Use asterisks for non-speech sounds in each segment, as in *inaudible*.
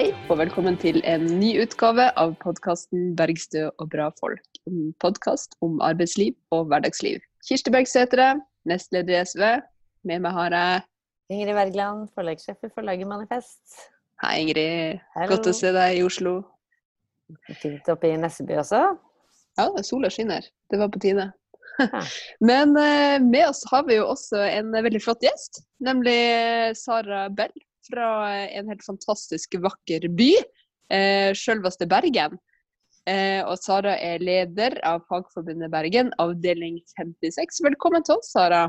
Hei, og velkommen til en ny utgave av podkasten 'Bergstø og bra folk'. En podkast om arbeidsliv og hverdagsliv. Kirsti Bergsætre, nestleder i SV. Med meg har jeg Ingrid Wergeland, forlagssjef i forlaget Manifest. Hei, Ingrid. Hello. Godt å se deg i Oslo. Fint oppe i Nesseby også. Ja, sola skinner. Det var på tide. *laughs* Men eh, med oss har vi jo også en veldig flott gjest, nemlig Sara Bell fra en helt fantastisk vakker by, eh, selveste Bergen. Eh, og Sara er leder av Fagforbundet Bergen, avdeling 56. Velkommen til oss, Sara.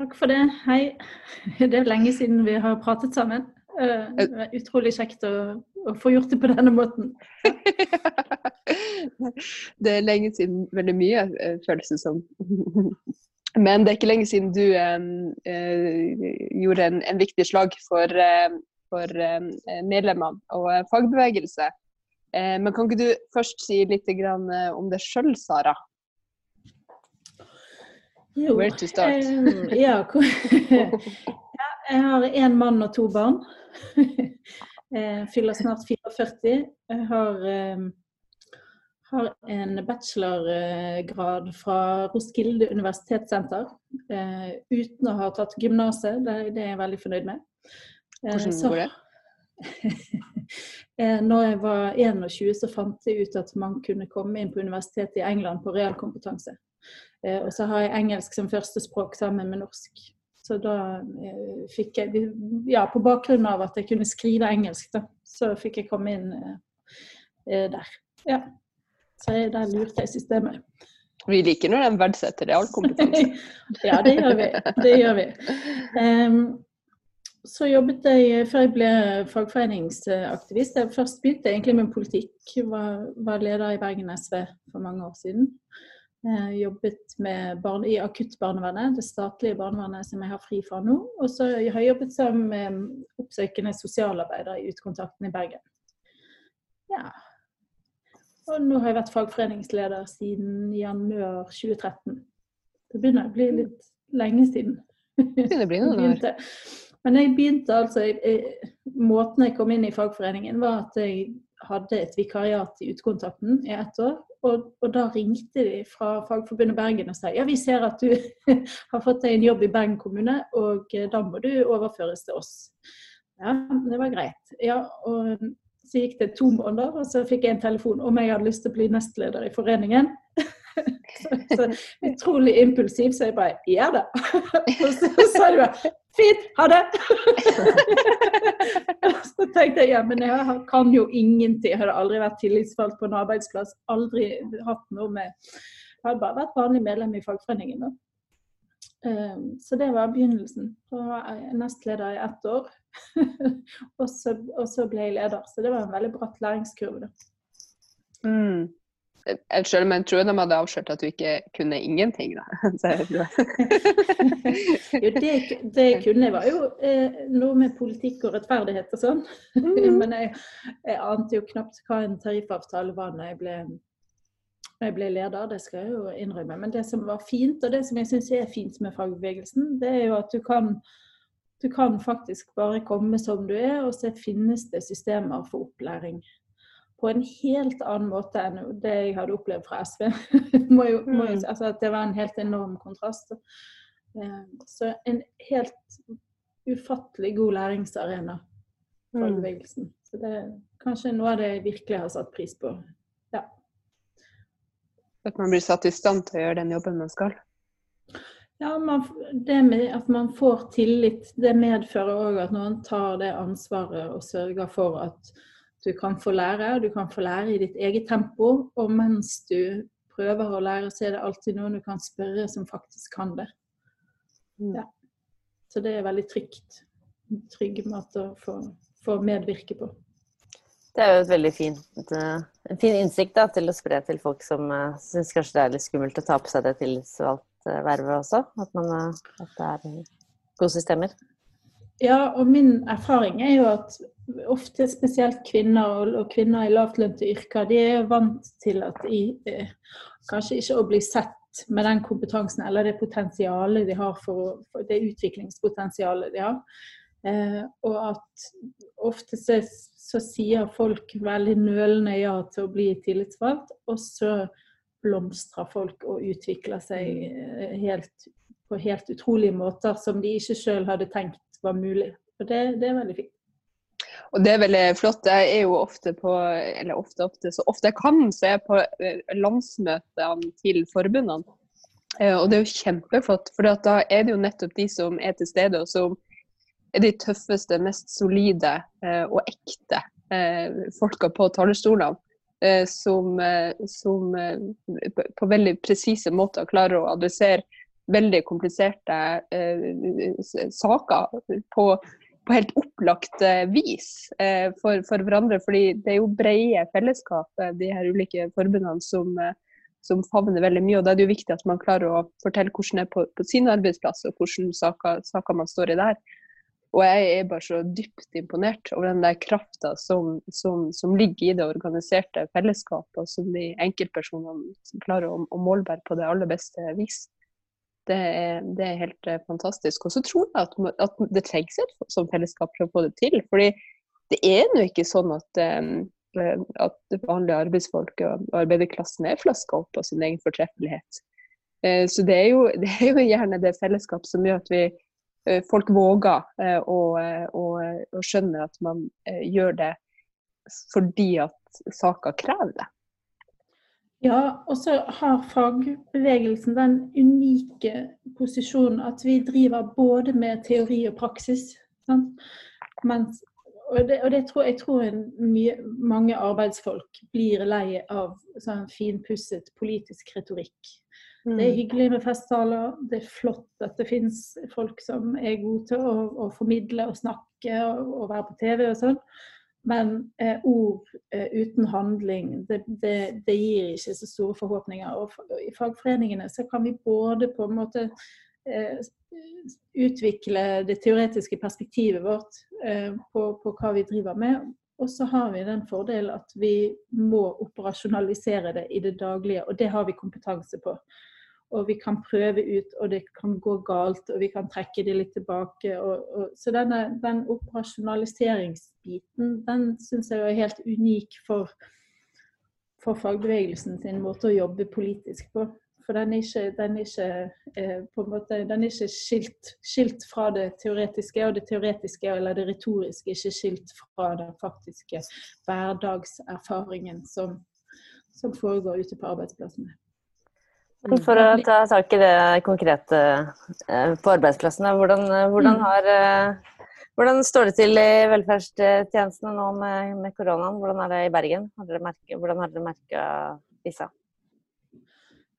Takk for det. Hei. *laughs* Det er lenge siden vi har pratet sammen. Eh, Det er utrolig kjekt å, å få gjort det på denne måten. *laughs* det er lenge siden veldig mye, eh, føles det som. *laughs* Men det er ikke lenge siden du eh, gjorde en, en viktig slag for, for medlemmene og eh, fagbevegelse. Eh, men kan ikke du først si litt grann, om deg sjøl, Sara? Jo, Where to start? eh, *laughs* ja, jeg har én mann og to barn. Jeg *laughs* fyller snart 44. Jeg har, eh, har en bachelorgrad fra Roskilde universitetssenter eh, uten å ha tatt gymnaset. Det, det er jeg veldig fornøyd med. Eh, Hvordan så- går det? *laughs* Eh, Når jeg var 21, så fant jeg ut at man kunne komme inn på universitetet i England på realkompetanse. Eh, Og så har jeg engelsk som førstespråk sammen med norsk. Så da eh, fikk jeg Ja, på bakgrunn av at jeg kunne skrive engelsk, da, så fikk jeg komme inn eh, eh, der. Ja. Så jeg, der lurt i systemet. Vi liker når de verdsetter realkompetanse. *laughs* ja, det gjør vi. Det gjør vi. Um, så jobbet jeg før jeg ble fagforeningsaktivist. Jeg først begynte jeg egentlig med politikk. Var, var leder i Bergen SV for mange år siden. Jeg jobbet med barn, i akuttbarnevernet, det statlige barnevernet som jeg har fri fra nå. Og så har jeg jobbet som oppsøkende sosialarbeider i Utkontakten i Bergen. Ja. Og nå har jeg vært fagforeningsleder siden januar 2013. Det begynner å bli litt lenge siden. Det blir noen *laughs* år. Men jeg begynte altså jeg, jeg, Måten jeg kom inn i fagforeningen, var at jeg hadde et vikariat i Utkontakten i ett år. Og, og da ringte de fra Fagforbundet Bergen og sa ja, vi ser at du *laughs* har fått deg en jobb i Bergen kommune, og eh, da må du overføres til oss. Ja, det var greit. Ja, og så gikk det to måneder, og så fikk jeg en telefon om jeg hadde lyst til å bli nestleder i foreningen. *laughs* så, så utrolig impulsiv, så jeg bare ja da. *laughs* og så sa de bare fint, ha det. *laughs* så tenkte jeg ja, men jeg kan jo ingenting. Jeg hadde aldri vært tillitsvalgt på en arbeidsplass. Aldri hatt noe med Jeg hadde bare vært vanlig medlem i fagforeningen. da. Um, Så det var begynnelsen. Så var jeg nestleder i ett år. *laughs* og, så, og så ble jeg leder. Så det var en veldig bratt læringskurve. da. Mm. Jeg selv, jeg tror de hadde avslørt at du ikke kunne ingenting, da. *laughs* *laughs* Jo, det, det jeg kunne, var jo eh, noe med politikk og rettferdighet og sånn. Mm. Men jeg, jeg ante jo knapt hva en tariffavtale var når jeg ble, når jeg ble leder, det skal jeg jo innrømme. Men det som var fint, og det som jeg syns er fint med fagbevegelsen, det er jo at du kan, du kan faktisk bare komme som du er, og så finnes det systemer for opplæring. På en helt annen måte enn det jeg hadde opplevd fra SV. *laughs* må jo, må jo, Mm. altså at det var en helt enorm kontrast. Eh, Så en helt ufattelig god læringsarena, Mm. fagbevegelsen. Så det er kanskje noe av det jeg virkelig har satt pris på. Ja. At man blir satt i stand til å gjøre den jobben man skal. Ja, man, det med at man får tillit, det medfører òg at noen tar det ansvaret og sørger for at du kan få lære. Du kan få lære i ditt eget tempo. Og mens du prøver å lære, så er det alltid noen du kan spørre som faktisk kan det. Mm. Ja. Så det er veldig trygt. En trygg måte å få, få medvirke på. Det er jo et veldig fint, eh, en fin innsikt da, til å spre til folk som uh, syns kanskje det er litt skummelt å ta på seg det tillitsvalgtvervet også. At, man, eh, at det er eh, gode systemer. Ja, og min erfaring er jo at ofte spesielt kvinner og kvinner i lavtlønte yrker, de er vant til at de eh, kanskje ikke å bli sett med den kompetansen eller det potensialet de har for, for det utviklingspotensialet de har. Eh, og at ofte så, så, sier folk veldig nølende ja til å bli tillitsvalgt, og så blomstrer folk og utvikler seg eh, helt, på helt utrolige måter som de ikke sjøl hadde tenkt var mulig. Og det, det, er veldig fint. Og det er veldig flott. Jeg er jo ofte på, eller ofte, ofte, så ofte jeg kan, så jeg på eh, landsmøtene til forbundene. Og det er jo kjempeflott, for da er det jo nettopp de som er til stede, og som er de tøffeste, mest solide eh, og ekte eh, folka på talerstolene. Eh, som, eh, som eh, på veldig presise måter klarer å adressere veldig kompliserte saker på, på, helt opplagt vis for, for, hverandre. fordi det er jo brede fellesskap, de her ulike forbundene, som, som favner veldig mye. og Da er det jo viktig at man klarer å fortelle hvordan det er på, på sin arbeidsplass, og hvilke saker, saker man står i der. Og jeg er bare så dypt imponert over den der krafta som, som, som, ligger i det organiserte fellesskapet, og som de enkeltpersonene som klarer å, å målbære på det aller beste vis. Det er, det er helt uh, fantastisk. Og så tror jeg at, at, det trengs et sånt fellesskap for å få det til. fordi det er nå ikke sånn at, um, at vanlige arbeidsfolk og arbeiderklassen er flaska opp av sin egen fortreffelighet. Uh, så det er, jo, *laughs* det er jo gjerne det fellesskap som gjør at vi Eh, folk våger og, eh, å, å, skjønne at man gjør det fordi at saker krever det. Ja, og så har fagbevegelsen den unike posisjonen at vi driver både med teori og praksis. Mens, og, det, og det tror, jeg tror mye, mange arbeidsfolk blir lei av sånn finpusset politisk retorikk. Det er mm. hyggelig med festtaler. Det er flott at det finnes folk som er gode til å, å formidle og snakke og, og, være på TV og sånn. Men eh, ord eh, uten handling, det, det, det, gir ikke så store forhåpninger. Og I fagforeningene så kan vi både på en måte eh, utvikle det teoretiske perspektivet vårt eh, på, på hva vi driver med, og så har vi den fordelen at vi må operasjonalisere det i det daglige, og det har vi kompetanse på og vi kan prøve ut, og det kan gå galt, og vi kan trekke det litt tilbake. Og, og, så denne, den operasjonaliseringsbiten, den syns jeg er helt unik for, for, fagbevegelsen sin måte å jobbe politisk på. For den er ikke, den er ikke, eh, måte, den er ikke skilt, skilt, fra det teoretiske, og det teoretiske eller det retoriske er ikke skilt fra den faktiske hverdagserfaringen som, som foregår ute på arbeidsplassene. For å ta tak i det konkrete eh, på arbeidsplassene, hvordan, eh, hvordan, mm. har, eh, hvordan, står det til i velferdstjenestene nå med, med koronaen? Hvordan er det i Bergen? Har merket, hvordan har dere merka disse?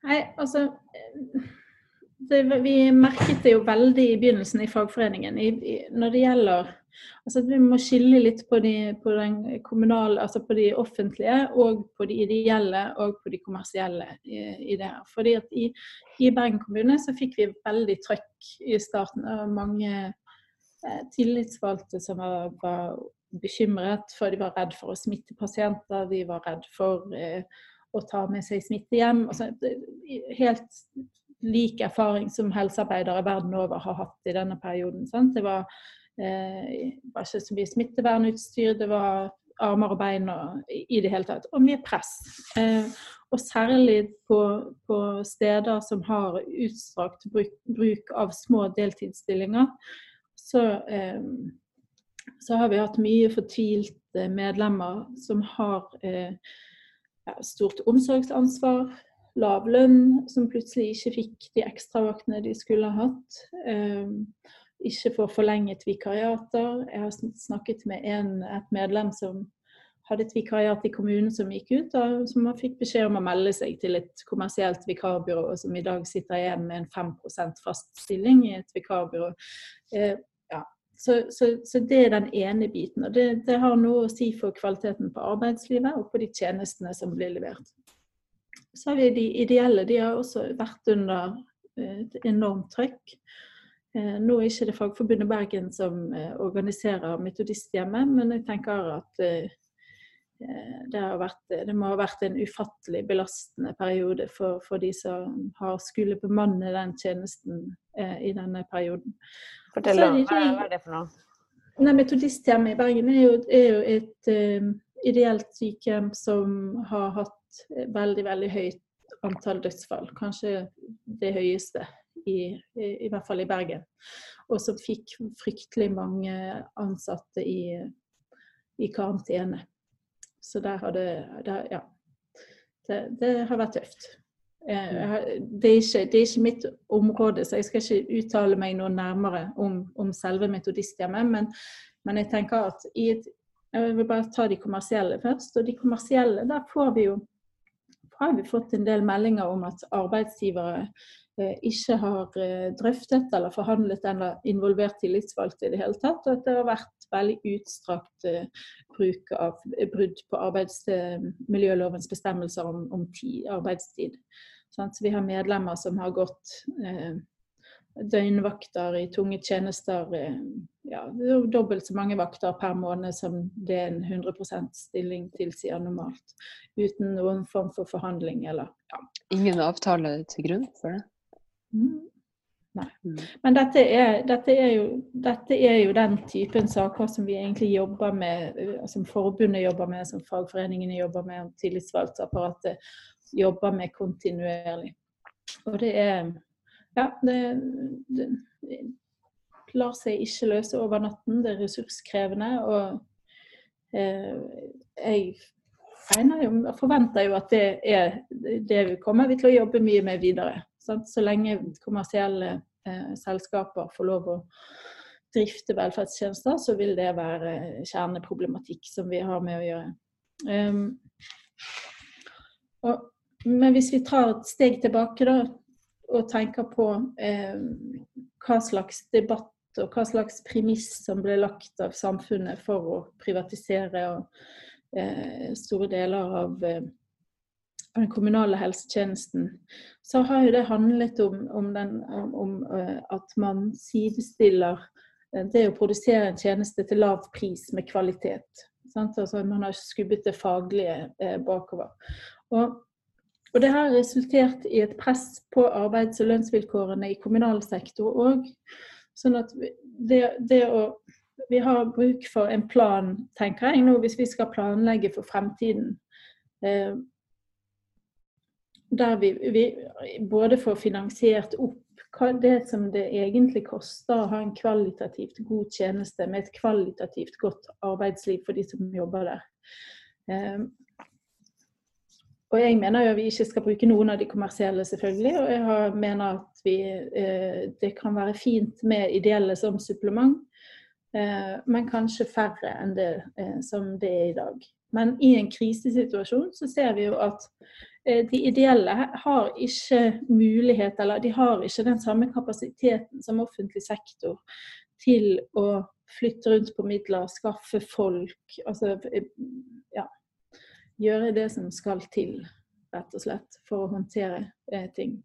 Nei, altså det, Vi merket det jo veldig i begynnelsen i fagforeningen. I, i, når det gjelder Altså at Vi må skille litt på de, på kommunale, altså på de offentlige og på de ideelle og på de kommersielle i, i det her. Fordi at i, i, Bergen kommune så fikk vi veldig trøkk i starten av mange eh, tillitsvalgte som var, var, bekymret, for de var redd for å smitte pasienter, de var redd for eh, å ta med seg smitte hjem. Altså, helt lik erfaring som helsearbeidere verden over har hatt i denne perioden. Sant? Det var Eh, det var ikke så mye smittevernutstyr, det var armer og bein og i det hele tatt. Og mye press. Eh, og særlig på, på steder som har utstrakt bruk, bruk av små deltidsstillinger, så, eh, så, har vi hatt mye fortvilte medlemmer som har ja, stort omsorgsansvar, lav lønn, som plutselig ikke fikk de ekstravaktene de skulle ha hatt ikke får forlenget vikariater. Jeg har snakket med en, et medlem som hadde et vikariat i kommunen som gikk ut, og som fikk beskjed om å melde seg til et kommersielt vikarbyrå, som i dag sitter igjen med en 5 fast stilling i et vikarbyrå. Eh, ja. så, så, så, det er den ene biten. Og det, det, har noe å si for kvaliteten på arbeidslivet og på de tjenestene som blir levert. Så har vi de ideelle. De har også vært under eh, et enormt trøkk. Eh, nå er ikke det Fagforbundet Bergen som eh, organiserer Metodisthjemmet, men jeg tenker at eh, det, vært, det, må ha vært en ufattelig belastende periode for, for de som har skulle bemanne den tjenesten i denne perioden. Fortell om hva er det for noe? nei, Metodisthjemmet i Bergen er jo, er jo et uh, ideelt sykehjem som har hatt veldig, veldig høyt antall dødsfall. Kanskje det høyeste, i, i, i hvert fall i Bergen. Og som fikk fryktelig mange ansatte i, i karantene. Så der har det, ja. det, det har vært tøft. Eh, det er, ikke, det er, ikke, mitt område, så jeg skal ikke uttale meg noe nærmere om, om selve metodisthjemmet. Men, men, jeg tenker at et, Jeg vil bare ta de kommersielle først. Og de kommersielle, der får vi jo har vi fått en del meldinger om at arbeidsgivere eh, ikke har eh, drøftet eller forhandlet eller involvert tillitsvalgte i det hele tatt. Og at det har vært veldig utstrakt eh, bruk av brudd på arbeidsmiljølovens bestemmelser om, om tid, arbeidstid. Så vi har medlemmer som har gått døgnvakter i tunge tjenester. Eh, ja, dobbelt så mange vakter per måned som det en 100% stilling tilsier normalt. Uten noen form for forhandling eller ja. Ingen avtale til grunn for det? Mm. Nei. Mm. Men dette er, dette, er jo, dette er, jo, den typen saker som vi egentlig jobber med, eh, som forbundet jobber med, som fagforeningene jobber med, og tillitsvalgtapparatet jobber med kontinuerlig. Og det er Ja, det, det, lar seg ikke løse over natten. Det er ressurskrevende. Og eh, jeg jo, forventer jo at det er det vi kommer til å jobbe mye med videre. Sant? Så lenge kommersielle eh, selskaper får lov å drifte velferdstjenester, så vil det være kjerneproblematikk som vi har med å gjøre. Um, og men hvis vi tar et steg tilbake da, og tenker på eh, hva slags debatt og hva slags premiss som ble lagt av samfunnet for å privatisere og, eh, store deler av, eh, den kommunale helsetjenesten, så har jo det handlet om, om, den, om, uh, at man sidestiller uh, det å produsere en tjeneste til lav pris med kvalitet. Altså, man har skubbet det faglige uh, bakover. Og og det har resultert i et press på arbeids- og lønnsvilkårene i kommunal sektor òg. Sånn at det, det, å Vi har bruk for en plan, tenker jeg nå, hvis vi skal planlegge for fremtiden. Eh, der vi, vi, både får finansiert opp det som det egentlig koster å ha en kvalitativt god tjeneste med et kvalitativt godt arbeidsliv for de som jobber der. Eh, og jeg mener jo at vi ikke skal bruke noen av de kommersielle, selvfølgelig. Og jeg mener at vi, eh, det kan være fint med ideelle som supplement, eh, men kanskje færre enn det eh, som det er i dag. Men i en krisesituasjon så ser vi jo at de ideelle har ikke mulighet, eller de har ikke den samme kapasiteten som offentlig sektor til å flytte rundt på midler, skaffe folk. altså ja, gjøre det som skal til, rett og slett, for å håndtere eh, ting.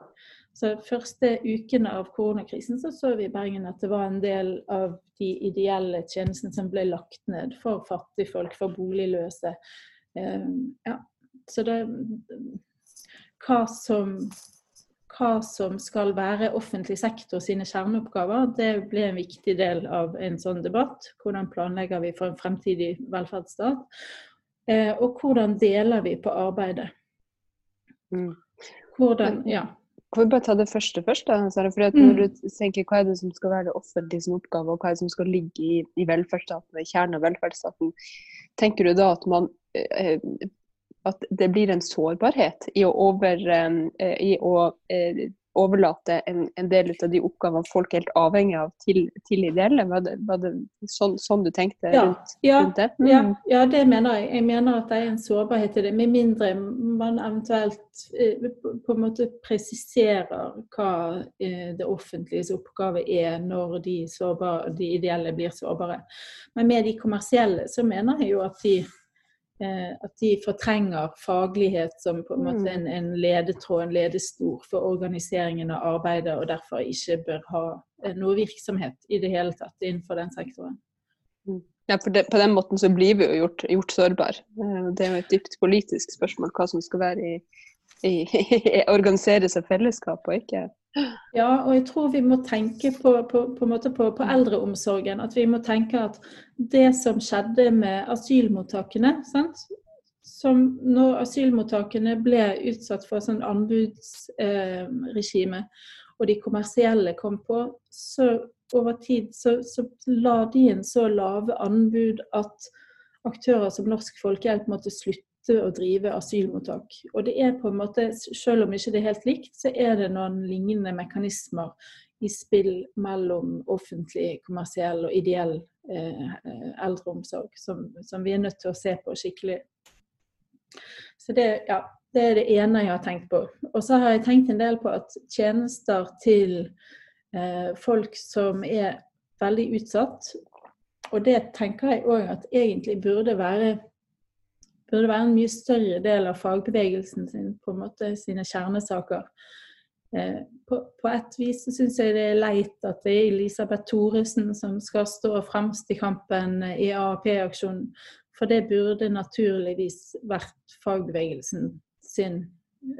Så Første ukene av koronakrisen så, så vi i Bergen at det var en del av de ideelle tjenestene som ble lagt ned for fattigfolk, for boligløse. Eh, ja. Så det hva som, hva som skal være offentlig sektor sine kjerneoppgaver, det blir en viktig del av en sånn debatt. Hvordan planlegger vi for en fremtidig velferdsstat? Eh, og hvordan deler vi på arbeidet? Mm. Hvordan, ja. Kan vi bare ta det første først? da, Sara? For når mm. du tenker Hva er det som skal være det offentlige oppgave, og hva er det som skal ligge i, i velferdsstaten, i kjernen av velferdsstaten? Tenker du da at, man, eh, at det blir en sårbarhet i å, over, eh, i å overlate en, en, del av de oppgavene folk er helt avhengig av, til, til ideelle? Var det, var det sånn, sånn, du tenkte ja, rundt, ja, rundt det? Mm. Ja, ja, det mener jeg. Jeg mener at det er en sårbarhet i det. Med mindre man eventuelt eh, på en måte presiserer hva eh, det offentliges oppgave er når de, sårbare, de ideelle blir sårbare. Men med de kommersielle så mener jeg jo at de at de fortrenger faglighet som på en måte mm. en, en ledetråd, en ledestor for organiseringen av arbeidet, og derfor ikke bør ha eh, noe virksomhet i det hele tatt innenfor den sektoren. Mm. Ja, for det, På den måten så blir vi jo gjort, gjort sårbar. Eh, det er jo et dypt politisk spørsmål hva som skal være i, organisere seg fellesskap og ikke Ja, og jeg tror vi må tenke på, på, på, på eldreomsorgen. At vi må tenke at det som skjedde med asylmottakene sant? Som når asylmottakene ble utsatt for sånn anbudsregime, eh, og de kommersielle kom på, så over tid så, så la de inn så lave anbud at aktører som Norsk Folkehjelp måtte slutte å drive asylmottak. Og det er på en måte, Selv om ikke det er helt likt, så er det noen lignende mekanismer i spill mellom offentlig, kommersiell og ideell eh, eldreomsorg som, som, vi er nødt til å se på skikkelig. Så det, ja, det er det ene jeg har tenkt på. Og så har jeg tenkt en del på at tjenester til eh, folk som er veldig utsatt, og det tenker jeg òg at egentlig burde være, burde være en mye større del av fagbevegelsen sin, på en måte sine kjernesaker. Eh, på, på et vis så syns jeg det er leit at det er Elisabeth Thoresen som skal stå fremst i kampen i AAP-aksjonen. For det burde naturligvis vært fagbevegelsen sin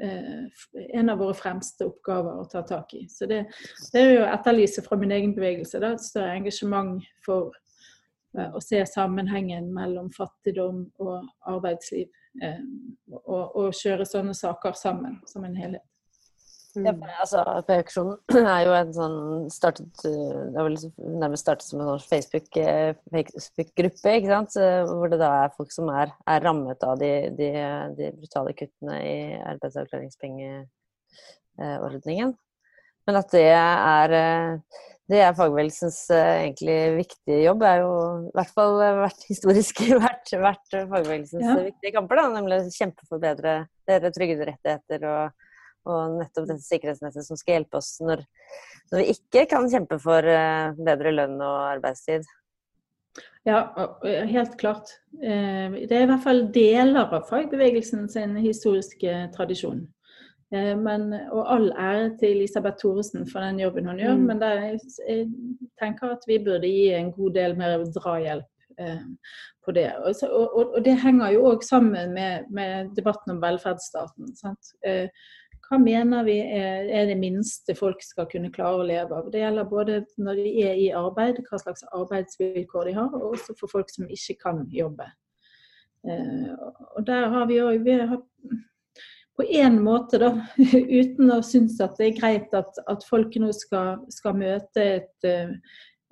eh, en av våre fremste oppgaver å ta tak i. Så det, det er jo å etterlyse fra min egen bevegelse. Da, et større engasjement for Eh, å se sammenhengen mellom fattigdom og arbeidsliv. Eh, og, og kjøre sånne saker sammen som en helhet. Ja, for, altså, P-auksjonen *clears throat* er jo en sånn startet eh, Det har vel nærmest startet som en Facebook-gruppe, Facebook ikke sant? hvor det da er folk som er, er rammet av de, de, de, brutale kuttene i arbeidsavklaringspengeordningen. Men at det er det er fagbevegelsens uh, egentlig viktige jobb. Det er jo i hvert fall uh, vært historisk *laughs* vært, vært fagbevegelsens ja. viktige kamper. Da, nemlig å kjempe for bedre, bedre trygderettigheter og, og, nettopp dette sikkerhetsnettet som skal hjelpe oss når, når vi ikke kan kjempe for bedre lønn og arbeidstid. Ja, helt klart. Det er i hvert fall deler av fagbevegelsen sin historiske tradisjon. Eh, men, og all ære til Elisabeth Thoresen for den jobben hun gjør, mm. men er, jeg tenker at vi burde gi en god del mer drahjelp eh, på det. Og, og, og, det henger jo òg sammen med, med, debatten om velferdsstaten. Eh, hva mener vi er, er, det minste folk skal kunne klare å leve av? Det gjelder både når de er i arbeid, hva slags arbeidsvilkår de har, og også for folk som ikke kan jobbe. Eh, og der har vi òg på én måte, da, *laughs* uten å synes at det er greit at, at folk nå skal, skal møte et, eh,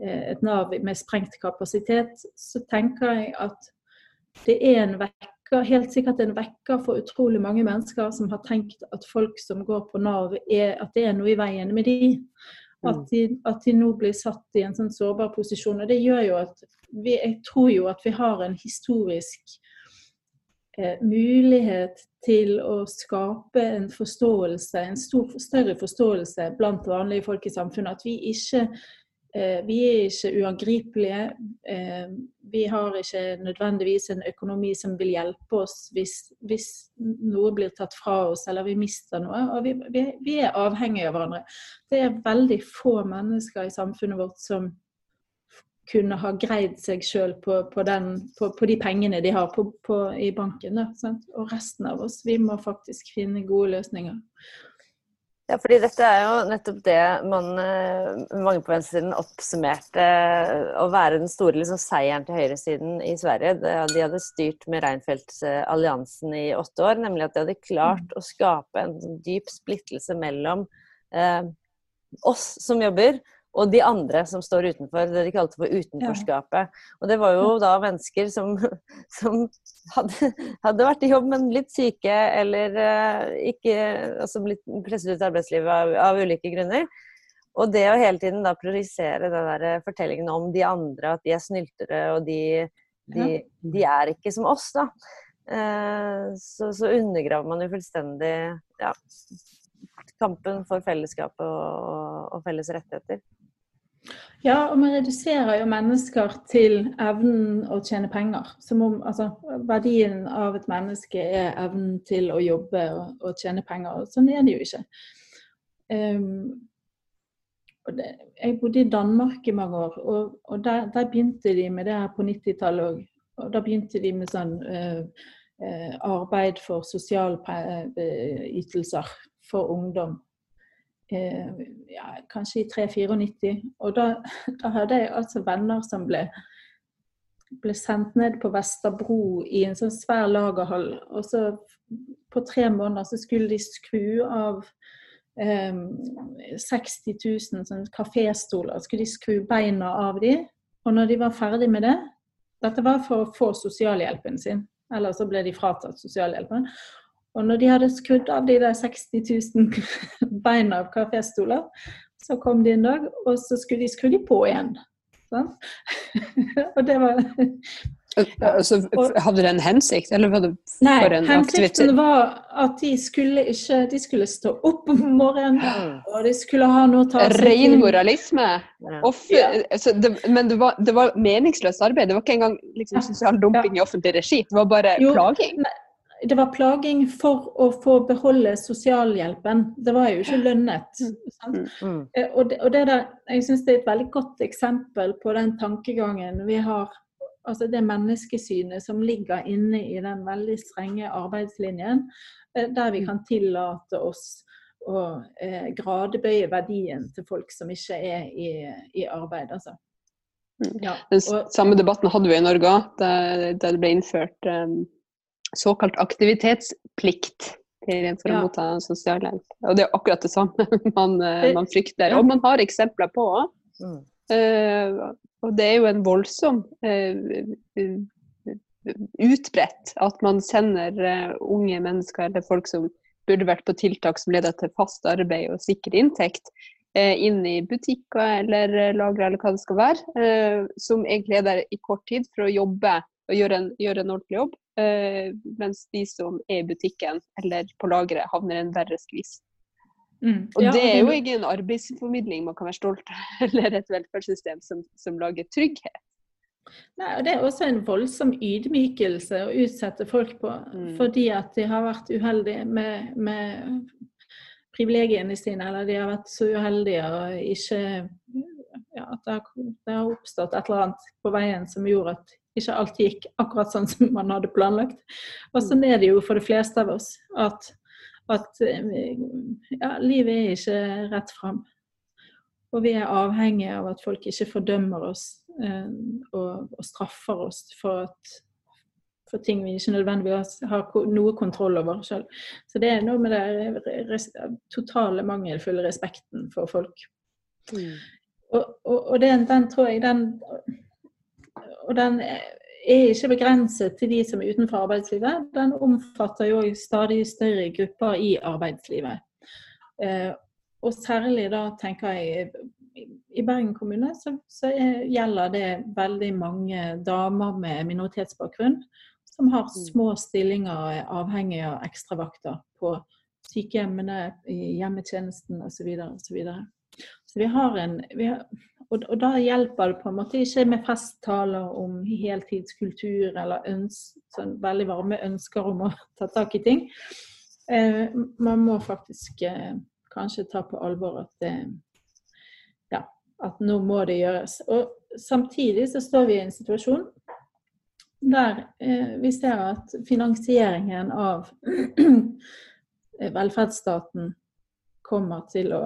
et, Nav med sprengt kapasitet, så tenker jeg at det er en vekker, helt sikkert en vekker for utrolig mange mennesker som har tenkt at folk som går på Nav, er, at det er noe i veien med de. At mm. de, at de nå blir satt i en sånn sårbar posisjon. Og det gjør jo at vi, jeg tror jo at vi har en historisk mulighet til å skape en forståelse, en stor, større forståelse blant vanlige folk i samfunnet. At vi ikke eh, vi er ikke uangripelige. Eh, vi har ikke nødvendigvis en økonomi som vil hjelpe oss hvis, hvis noe blir tatt fra oss eller vi mister noe. Og vi, vi, vi er avhengige av hverandre. Det er veldig få mennesker i samfunnet vårt som kunne ha greid seg sjøl på, på, på, på, de pengene de har i banken. Da, og resten av oss, vi må faktisk finne gode løsninger. Ja, fordi dette er jo nettopp det man, eh, mange på venstresiden oppsummerte eh, å være den store liksom, seieren til høyresiden i Sverige. De hadde styrt med Reinfeldt-alliansen i åtte år, nemlig at de hadde klart å skape en dyp splittelse mellom eh, oss som jobber, og de andre som står utenfor, det de kalte for utenforskapet. Og det var jo da mennesker som, *laughs* som hadde, hadde, vært i jobb, men blitt syke eller uh, ikke altså blitt presset ut av arbeidslivet av, av, ulike grunner. Og det å hele tiden da priorisere den der eh, fortellingen om de andre, at de er snyltere og de, de, de er ikke som oss, da. Uh, så, så, undergraver man jo fullstendig ja, kampen for fellesskapet og, og felles rettigheter. Ja, og vi reduserer jo mennesker til evnen å tjene penger. Som om altså, verdien av et menneske er evnen til å jobbe og, og tjene penger. Sånn er det jo ikke. Um, det, jeg bodde i Danmark i mange år, og, og der, der, begynte de med det her på 90-tallet òg. Og da begynte de med sånn uh, uh, arbeid for sosialytelser for ungdom. Eh, ja, kanskje i 3-94. Og da, *laughs* da, hadde jeg altså venner som ble, ble sendt ned på Vesterbro i en sånn svær lagerhall. Og så på tre måneder så skulle de skru av eh, 60 000 sånn kaféstoler. Skulle de skru beina av de, og når de var ferdig med det Dette var for å få sosialhjelpen sin, eller så ble de fratatt sosialhjelpen. Og når de hadde skrudd av de der 60 000 *laughs* beina av kaféstoler, så kom de en dag, og så skulle de skru de på igjen. Sånn? *laughs* og det var *laughs* Altså, hadde det en hensikt, eller var det for Nei, en hensikten var at de skulle ikke De skulle stå opp om morgenen, *gasps* og de skulle ha noe å ta seg Ren moralisme. Ja. Ja. altså, det, men det var, det var meningsløst arbeid. Det var ikke engang liksom, sosial dumping i offentlig regi. Det var bare Jo, plaging. Det var plaging for å få beholde sosialhjelpen. Det var jo ikke lønnet. Sant? Mm. Eh, Og det, og det der, jeg syns det er et veldig godt eksempel på den tankegangen vi har Altså det menneskesynet som ligger inne i den veldig strenge arbeidslinjen, eh, der vi kan tillate oss å eh, gradebøye verdien til folk som ikke er i, i arbeid. Altså. Mm. Ja, Den og, samme debatten hadde vi i Norge òg, da, da det ble innført um, såkalt aktivitetsplikt til, for å Ja. motta sosialhjelp. Og det er akkurat det samme *laughs* man, eh, man frykter. Og man har eksempler på. Mm. Uh, og det er jo en voldsom uh, utbredt at man sender uh, unge mennesker eller folk som burde vært på tiltak som leder til fast arbeid og sikker inntekt, inn i butikker eller lagre eller hva det skal være, som egentlig er der i kort tid for å jobbe og gjøre en, gjøre en ordentlig jobb, mens de som er i butikken eller på lageret havner i en verre skvis. mm, Og ja, det er jo ikke en arbeidsformidling man kan være stolt av, *laughs* eller et velferdssystem som, som lager trygghet. Nei, og Det er også en voldsom ydmykelse å utsette folk på, Mm. fordi at de har vært uheldige med, med privilegiene sine, eller de har vært så uheldige og ikke ja, At det har, det har oppstått et eller annet på veien som gjorde at ikke alt gikk akkurat sånn som man hadde planlagt. Og sånn er det jo for de fleste av oss. At, at eh, ja, livet er ikke rett fram. Og vi er avhengige av at folk ikke fordømmer oss eh, og, og straffer oss for, at, for ting vi ikke nødvendigvis har noe kontroll over sjøl. Så det er noe med den totale mangelfulle respekten for folk. Og, og, og den, den tror jeg den Og den er ikke begrenset til de som er utenfor arbeidslivet. Den omfatter jo stadig større grupper i arbeidslivet. Eh, og særlig da tenker jeg i- Bergen kommune så, så er, gjelder det veldig mange damer med minoritetsbakgrunn som har små stillinger er avhengig av ekstravakter på sykehjemmene, i hjemmetjenesten osv. Så, vi har en vi har, og, og da hjelper det på en måte ikke med festtaler om heltidskultur eller øns, sånn veldig varme ønsker om å *laughs* ta tak i ting. Eh, man må faktisk eh, kanskje ta på alvor at det, ja, at nå må det gjøres. Og samtidig så står vi i en situasjon der eh, vi ser at finansieringen av *clears throat* velferdsstaten kommer til å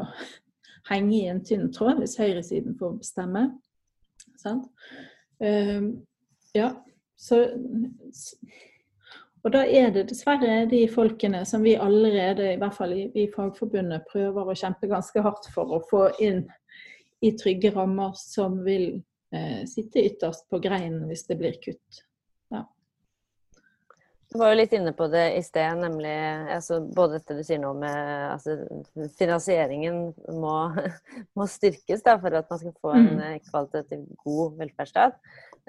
henge i en tynn tråd hvis høyresiden får bestemme. Sant? Uh, ja, så Og da er det dessverre de folkene som vi allerede, i hvert fall i, i Fagforbundet, prøver å kjempe ganske hardt for å få inn i trygge rammer, som vil eh, sitte ytterst på greinen hvis det blir kutt. Du var jo litt inne på det i sted, nemlig altså, både dette du sier nå med altså, Finansieringen må, *laughs* må styrkes da, for at man skal få en Mm. eh, kvalitativt god velferdsstat.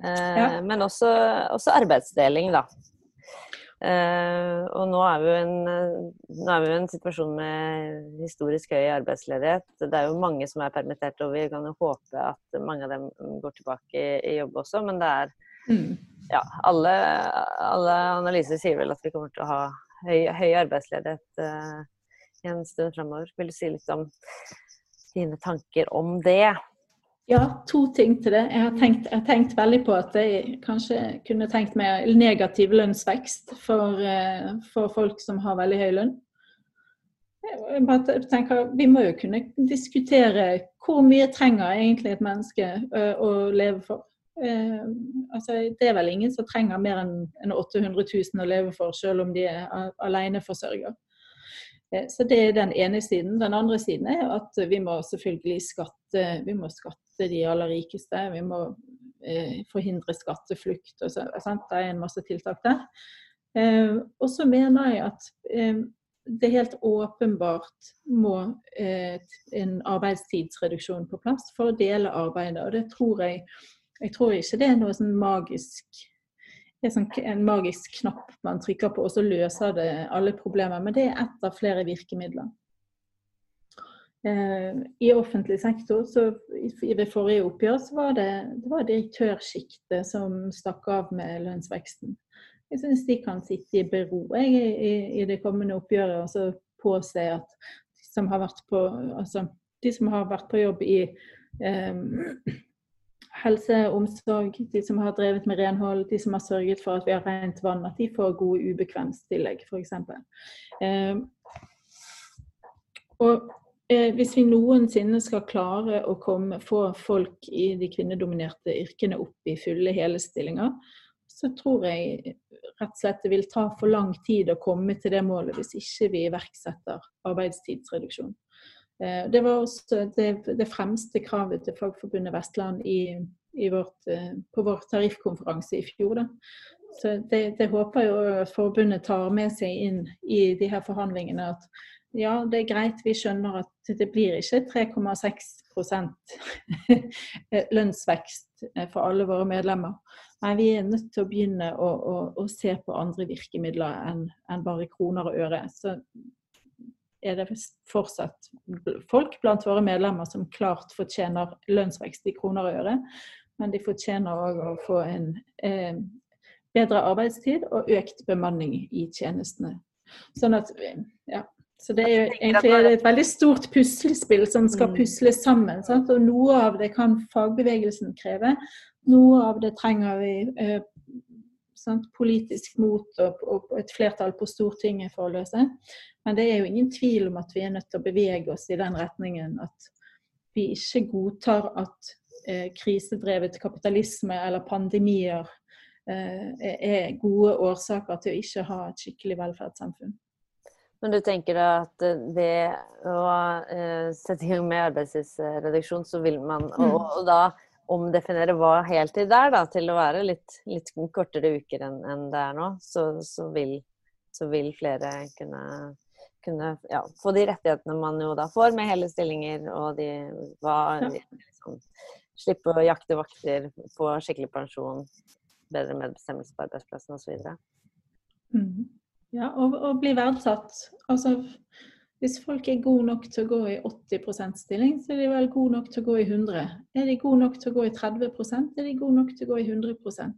Eh, Ja. Men også, også arbeidsdeling, da. Eh, og nå er, vi jo en, nå er vi jo en situasjon med historisk høy arbeidsledighet. Det er jo mange som er permittert, og vi kan jo håpe at mange av dem går tilbake i, i jobb også. Men det er Mm. Ja, alle, alle analyser sier vel at vi kommer til å ha høy, høy arbeidsledighet uh, en stund fremover. Vil du si litt om dine tanker om det? Ja, to ting til det. Jeg har, tenkt, jeg har tenkt veldig på at jeg kanskje kunne tenkt meg negativ lønnsvekst for, uh, for folk som har veldig høy lønn. Jeg bare tenker, Vi må jo kunne diskutere hvor mye trenger egentlig et menneske uh, å leve for. Uh, altså, det er vel ingen som trenger mer enn en 800 000 å leve for, selv om de er aleneforsørger. Uh, så det er den ene siden. Den andre siden er at vi må selvfølgelig skatte, vi må skatte de aller rikeste. Vi må forhindre skatteflukt. Og så, det er en masse tiltak der. og så mener jeg at det helt åpenbart må eh, en arbeidstidsreduksjon på plass for å dele arbeidet. Og det tror jeg Jeg tror ikke det er noe sånn magisk det er sånn en magisk knapp man trykker på, og så løser det alle problemer. Men det er ett av flere virkemidler. Eh, I offentlig sektor, så i forrige oppgjør, så var det, det direktørsjiktet som stakk av med lønnsveksten. Jeg syns de kan sitte i bero jeg, i, i, det kommende oppgjøret og så påse at de som har vært på, altså, som har vært på jobb i eh, helse og omsorg, de som har drevet med renhold, de som har sørget for at vi har rent vann, at de får gode ubekvemstillegg, f.eks. Eh, og eh, hvis vi noensinne skal klare å komme, få folk i de kvinnedominerte yrkene opp i fulle hele stillinger, så tror jeg rett og slett det vil ta for lang tid å komme til det målet hvis ikke vi iverksetter arbeidstidsreduksjon. Eh, det var også det, det fremste kravet til Fagforbundet Vestland i, i vårt, eh, på vår tariffkonferanse i fjor. Da. Så det, det håper jeg at forbundet tar med seg inn i de her forhandlingene. At ja, det er greit, vi skjønner at det blir ikke 3,6% *laughs* lønnsvekst for alle våre medlemmer. Nei, vi er nødt til å begynne å, å, å se på andre virkemidler enn, enn bare kroner og øre. Så er det fortsatt folk blant våre medlemmer som klart fortjener lønnsvekst i kroner og øre. Men de fortjener òg å få en eh, bedre arbeidstid og økt bemanning i tjenestene. Sånn at, ja. Så det er jo egentlig et veldig stort puslespill som skal mm. pusles sammen. Sant? Og noe av det kan fagbevegelsen kreve, noe av det trenger vi eh, sant, politisk mot og, og, et flertall på Stortinget for å løse. Men det er jo ingen tvil om at vi er nødt til å bevege oss i den retningen at vi ikke godtar at eh, krisedrevet kapitalisme eller pandemier eh, er gode årsaker til å ikke ha et skikkelig velferdssamfunn. Men du tenker da at eh, ved å eh, sette i gang med arbeidstidsreduksjon, så vil man og, mm. og da omdefinere hva heltid er, da, til å være litt, litt kortere uker enn, en det er nå, så, så, vil, så vil, flere kunne, kunne ja, få de rettighetene man jo da får med hele stillinger, og de, hva, liksom, slippe å jakte vakter, få skikkelig pensjon, bedre medbestemmelse på arbeidsplassen osv. Mm. Ja, og, og bli verdsatt. Altså hvis folk er gode nok til å gå i 80% stilling, så er de vel gode nok til å gå i 100 Er de gode nok til å gå i 30 er de gode nok til å gå i 100%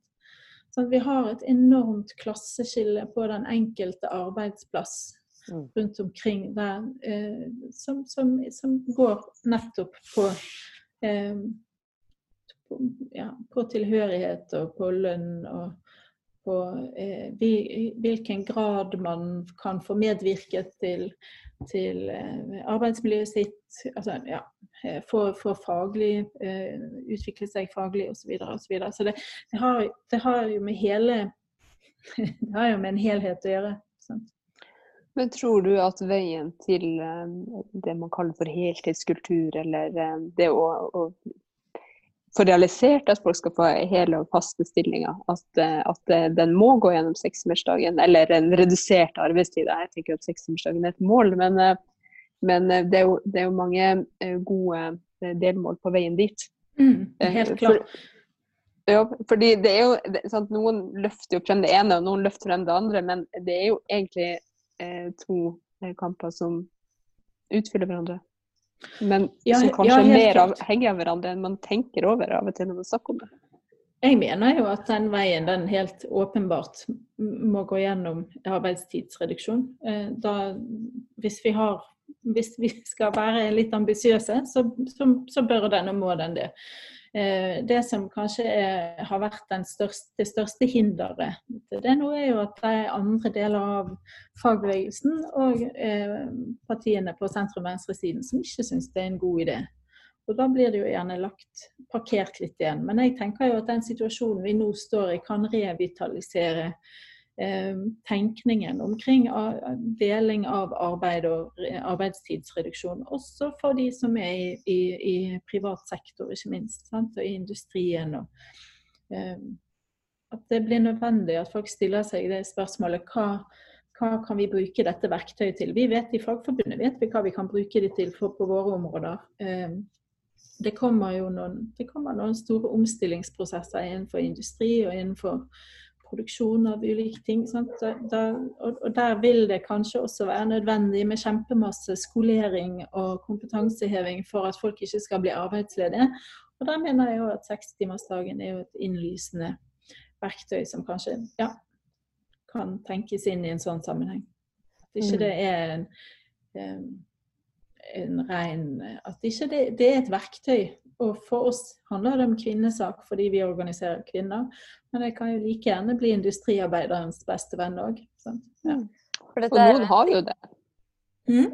Så Vi har et enormt klasseskille på den enkelte arbeidsplass mm. rundt omkring der, eh, som, som, som, går nettopp på, eh, på, ja, på tilhørighet og på lønn og på eh, hvilken grad man kan få medvirket til til eh, arbeidsmiljøet sitt, altså, ja, for, få, få faglig, uh, utvikle seg faglig osv. Så, og så, videre. så det, det, har, det, har, jo med hele *laughs* Det har jo med en helhet å gjøre. Sant? Men tror du at veien til det man kaller for heltidskultur, eller det å, å få realisert at folk skal få hele og faste stillinger. At, eh, at eh, den må gå gjennom sekstimersdagen, eller en redusert arbeidstid. Jeg tenker at sekstimersdagen er et mål, men, eh, men det, er jo, det, er jo, mange gode delmål på veien dit. Mm, helt klart. For, ja, fordi det er jo sant, Noen løfter jo frem det ene, og noen løfter frem det andre, men det er jo egentlig eh, to kamper som utfyller hverandre. Men ja, som kanskje er mer avhengig av hverandre enn man tenker over av og til når man snakker om det. Jeg mener jo at den veien den helt åpenbart må gå gjennom arbeidstidsreduksjon. Eh, da, hvis vi har hvis vi skal være litt ambisiøse, så, så, så bør den og må den det. Eh, det som kanskje er, har vært største, det største hinderet det nå, er jo at det er andre deler av fagbevegelsen og eh, partiene på sentrum-venstresiden som ikke syns det er en god idé. Og Da blir det jo gjerne lagt parkert litt igjen. Men jeg tenker jo at den situasjonen vi nå står i, kan revitalisere tenkningen omkring deling av arbeid og arbeidstidsreduksjon. Også for de som er i, i, i privat sektor, ikke minst. Sant? Og i industrien. Og, eh, at det blir nødvendig at folk stiller seg det spørsmålet hva, hva kan vi bruke dette verktøyet til? Vi vet I Fagforbundet vet vi hva vi kan bruke det til for, på våre områder. Eh, det kommer jo noen, det kommer noen store omstillingsprosesser innenfor industri og innenfor produksjon av ulike ting. Da, og, der vil det kanskje også være nødvendig med kjempemasse skolering og kompetanseheving for at folk ikke skal bli arbeidsledige. Og der mener jeg jo at sekstimersdagen er jo et innlysende verktøy som kanskje ja, kan tenkes inn i en sånn sammenheng. At ikke mm. det er en, en ren At ikke det, det er et verktøy og for oss handler det om kvinnesak fordi vi organiserer kvinner. Men det kan jo like gjerne bli industriarbeiderens beste venn òg. Ja. Mm. Og noen har jo det. Mm?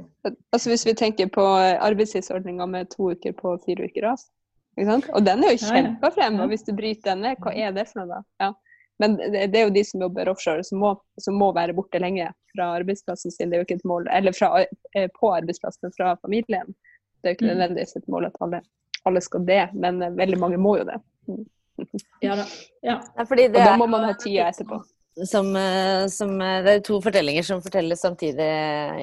Altså Hvis vi tenker på arbeidstidsordninga med to uker på fire uker ras. Og den er jo kjempa frem. Og hvis du bryter den ned, hva er det for noe da? Ja. Men det, er jo de som jobber offshore, som må, som må, være borte lenge fra arbeidsplassen sin. Det er jo ikke et mål, eller fra, eh, på arbeidsplassen fra familien. Det er jo ikke mm. nødvendigvis et mål at alle alle skal det, men eh, veldig mange må jo det. *laughs* Ja da. Ja. og da må man ha tida etterpå. Som, eh, som, eh, det er to fortellinger som fortelles samtidig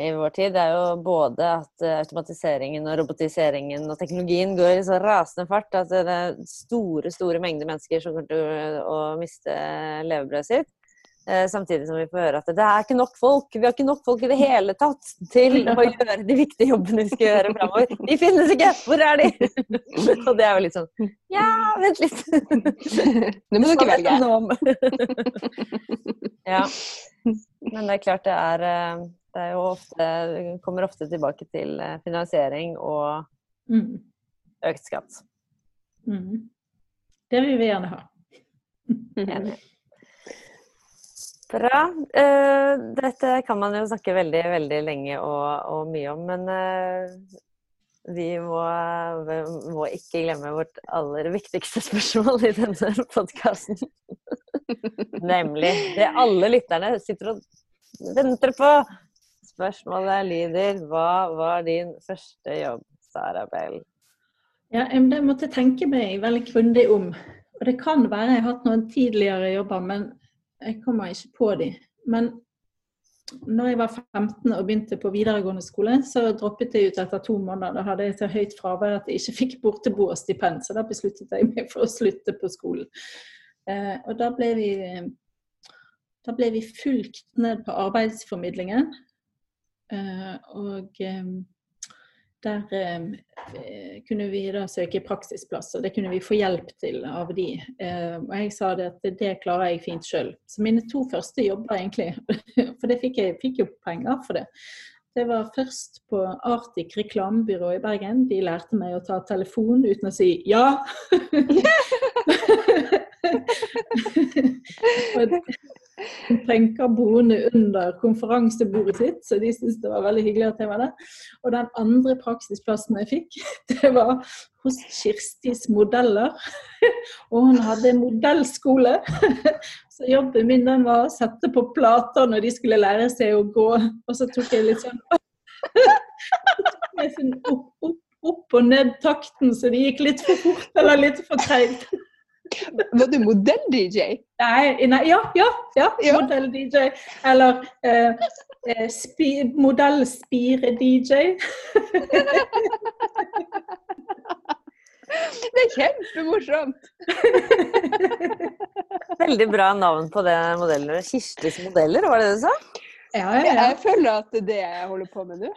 i vår tid. Det er jo både at automatiseringen og robotiseringen og teknologien går i så rasende fart at det er store store mengder mennesker som kommer til å miste levebrødet sitt. Eh, samtidig som vi får høre at det er ikke nok folk. Vi har ikke nok folk i det hele tatt til *laughs* å gjøre de viktige jobbene vi skal gjøre framover. De finnes ikke! Hvor er de? *laughs* Og det er jo litt sånn Ja, vent litt. *laughs* Nå må du ikke velge. Ja. Men det er klart det er eh, Det er jo ofte kommer ofte tilbake til eh, finansiering og mm. økt skatt. Mm. Det vil vi gjerne ha. Enig. Bra. Uh, dette kan man jo snakke veldig, veldig lenge og, og mye om, men uh, vi må, vi må, ikke glemme vårt aller viktigste spørsmål i denne *laughs* podkasten. Nemlig det alle lytterne sitter og venter på. Spørsmålet lyder Hva var din første jobb, Sara Bell? Ja, det måtte tenke meg veldig grundig om. Og det kan være jeg har hatt noen tidligere jobber, men jeg kommer ikke på de. Men når jeg var 15 og begynte på videregående skole, så droppet jeg ut etter to måneder. Da hadde jeg så høyt fravær at jeg ikke fikk bortebo og stipend, så da besluttet jeg meg for å slutte på skolen. Eh, og da ble vi da ble vi fulgt ned på arbeidsformidlingen. Eh, og eh, der eh, kunne vi da søke praksisplass, og det kunne vi få hjelp til av de. Eh, og jeg sa det at det klarer jeg fint sjøl. Så mine to første jobber egentlig, *laughs* for det fikk jeg fikk jo penger for det. Det var først på Arctic reklamebyrå i Bergen. De lærte meg å ta telefon uten å si ja. *laughs* *laughs* tenker boende under konferansebordet sitt, så de syntes det var veldig hyggelig at jeg var der. Og den andre praksisplassen jeg fikk, *laughs* det var hos Kirstis Modeller. *laughs* Og hun hadde modellskole. *laughs* Så jobben min den var å sette på plater når de skulle lære seg å gå. Og så tok jeg litt sånn opp, opp, opp og ned takten, så det gikk litt for fort eller litt for treigt. Var du modell-DJ? Nei, nei, ja, ja, ja. modell-DJ. Eller eh, spi, modell-spire-DJ. *laughs* Det er kjempemorsomt! Veldig bra navn på det modellet. Kirstis modeller, var det det du sa? Ja, ja, ja. Jeg føler at det er det jeg holder på med nå.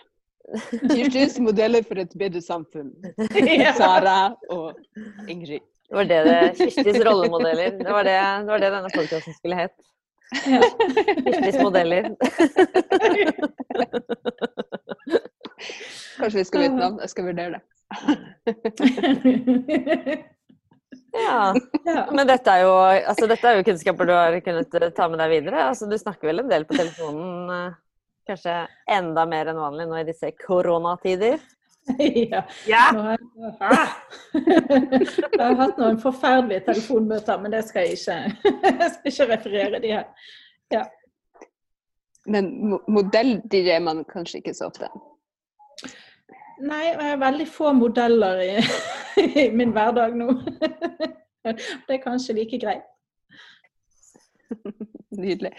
Kirstis modeller for et bedre samfunn. *laughs* Sara og Ingrid. Det var det det Kirstis rollemodeller. Det var det, det, var det denne podkasten skulle hett. Ja. Kirstis modeller. *laughs* Kanskje vi skal bytte navn? Jeg skal vurdere det. *laughs* Ja. ja. Men dette er, jo, altså, dette er jo kunnskaper du har kunnet eh, ta med deg videre. Altså, du snakker vel en del på telefonen, eh, kanskje enda mer enn vanlig nå i disse koronatider? *laughs* ja. Ja! Nå har jeg, Ah! *laughs* jeg har hatt noen forferdelige telefonmøter, men det skal jeg ikke, *laughs* jeg skal ikke referere de her. Men mo- modell-DJ er man kanskje ikke så ofte. Nei, og jeg har veldig få modeller i, i min hverdag nå. Det er kanskje like greit. Nydelig.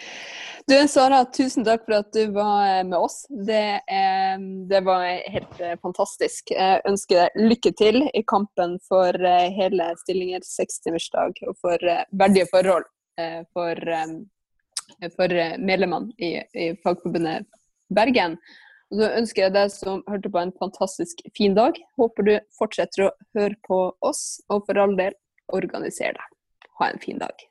Du Sara, tusen takk for at du var eh, med oss. Det, eh, det var helt eh, fantastisk. Jeg ønsker deg lykke til i kampen for hele Stillinger sekstimersdag og for verdige forhold for, for medlemmene i, i Fagforbundet Bergen. Og så ønsker jeg deg som hørte på en fantastisk fin dag. Håper du fortsetter å høre på oss, og for all del, organiser deg. Ha en fin dag.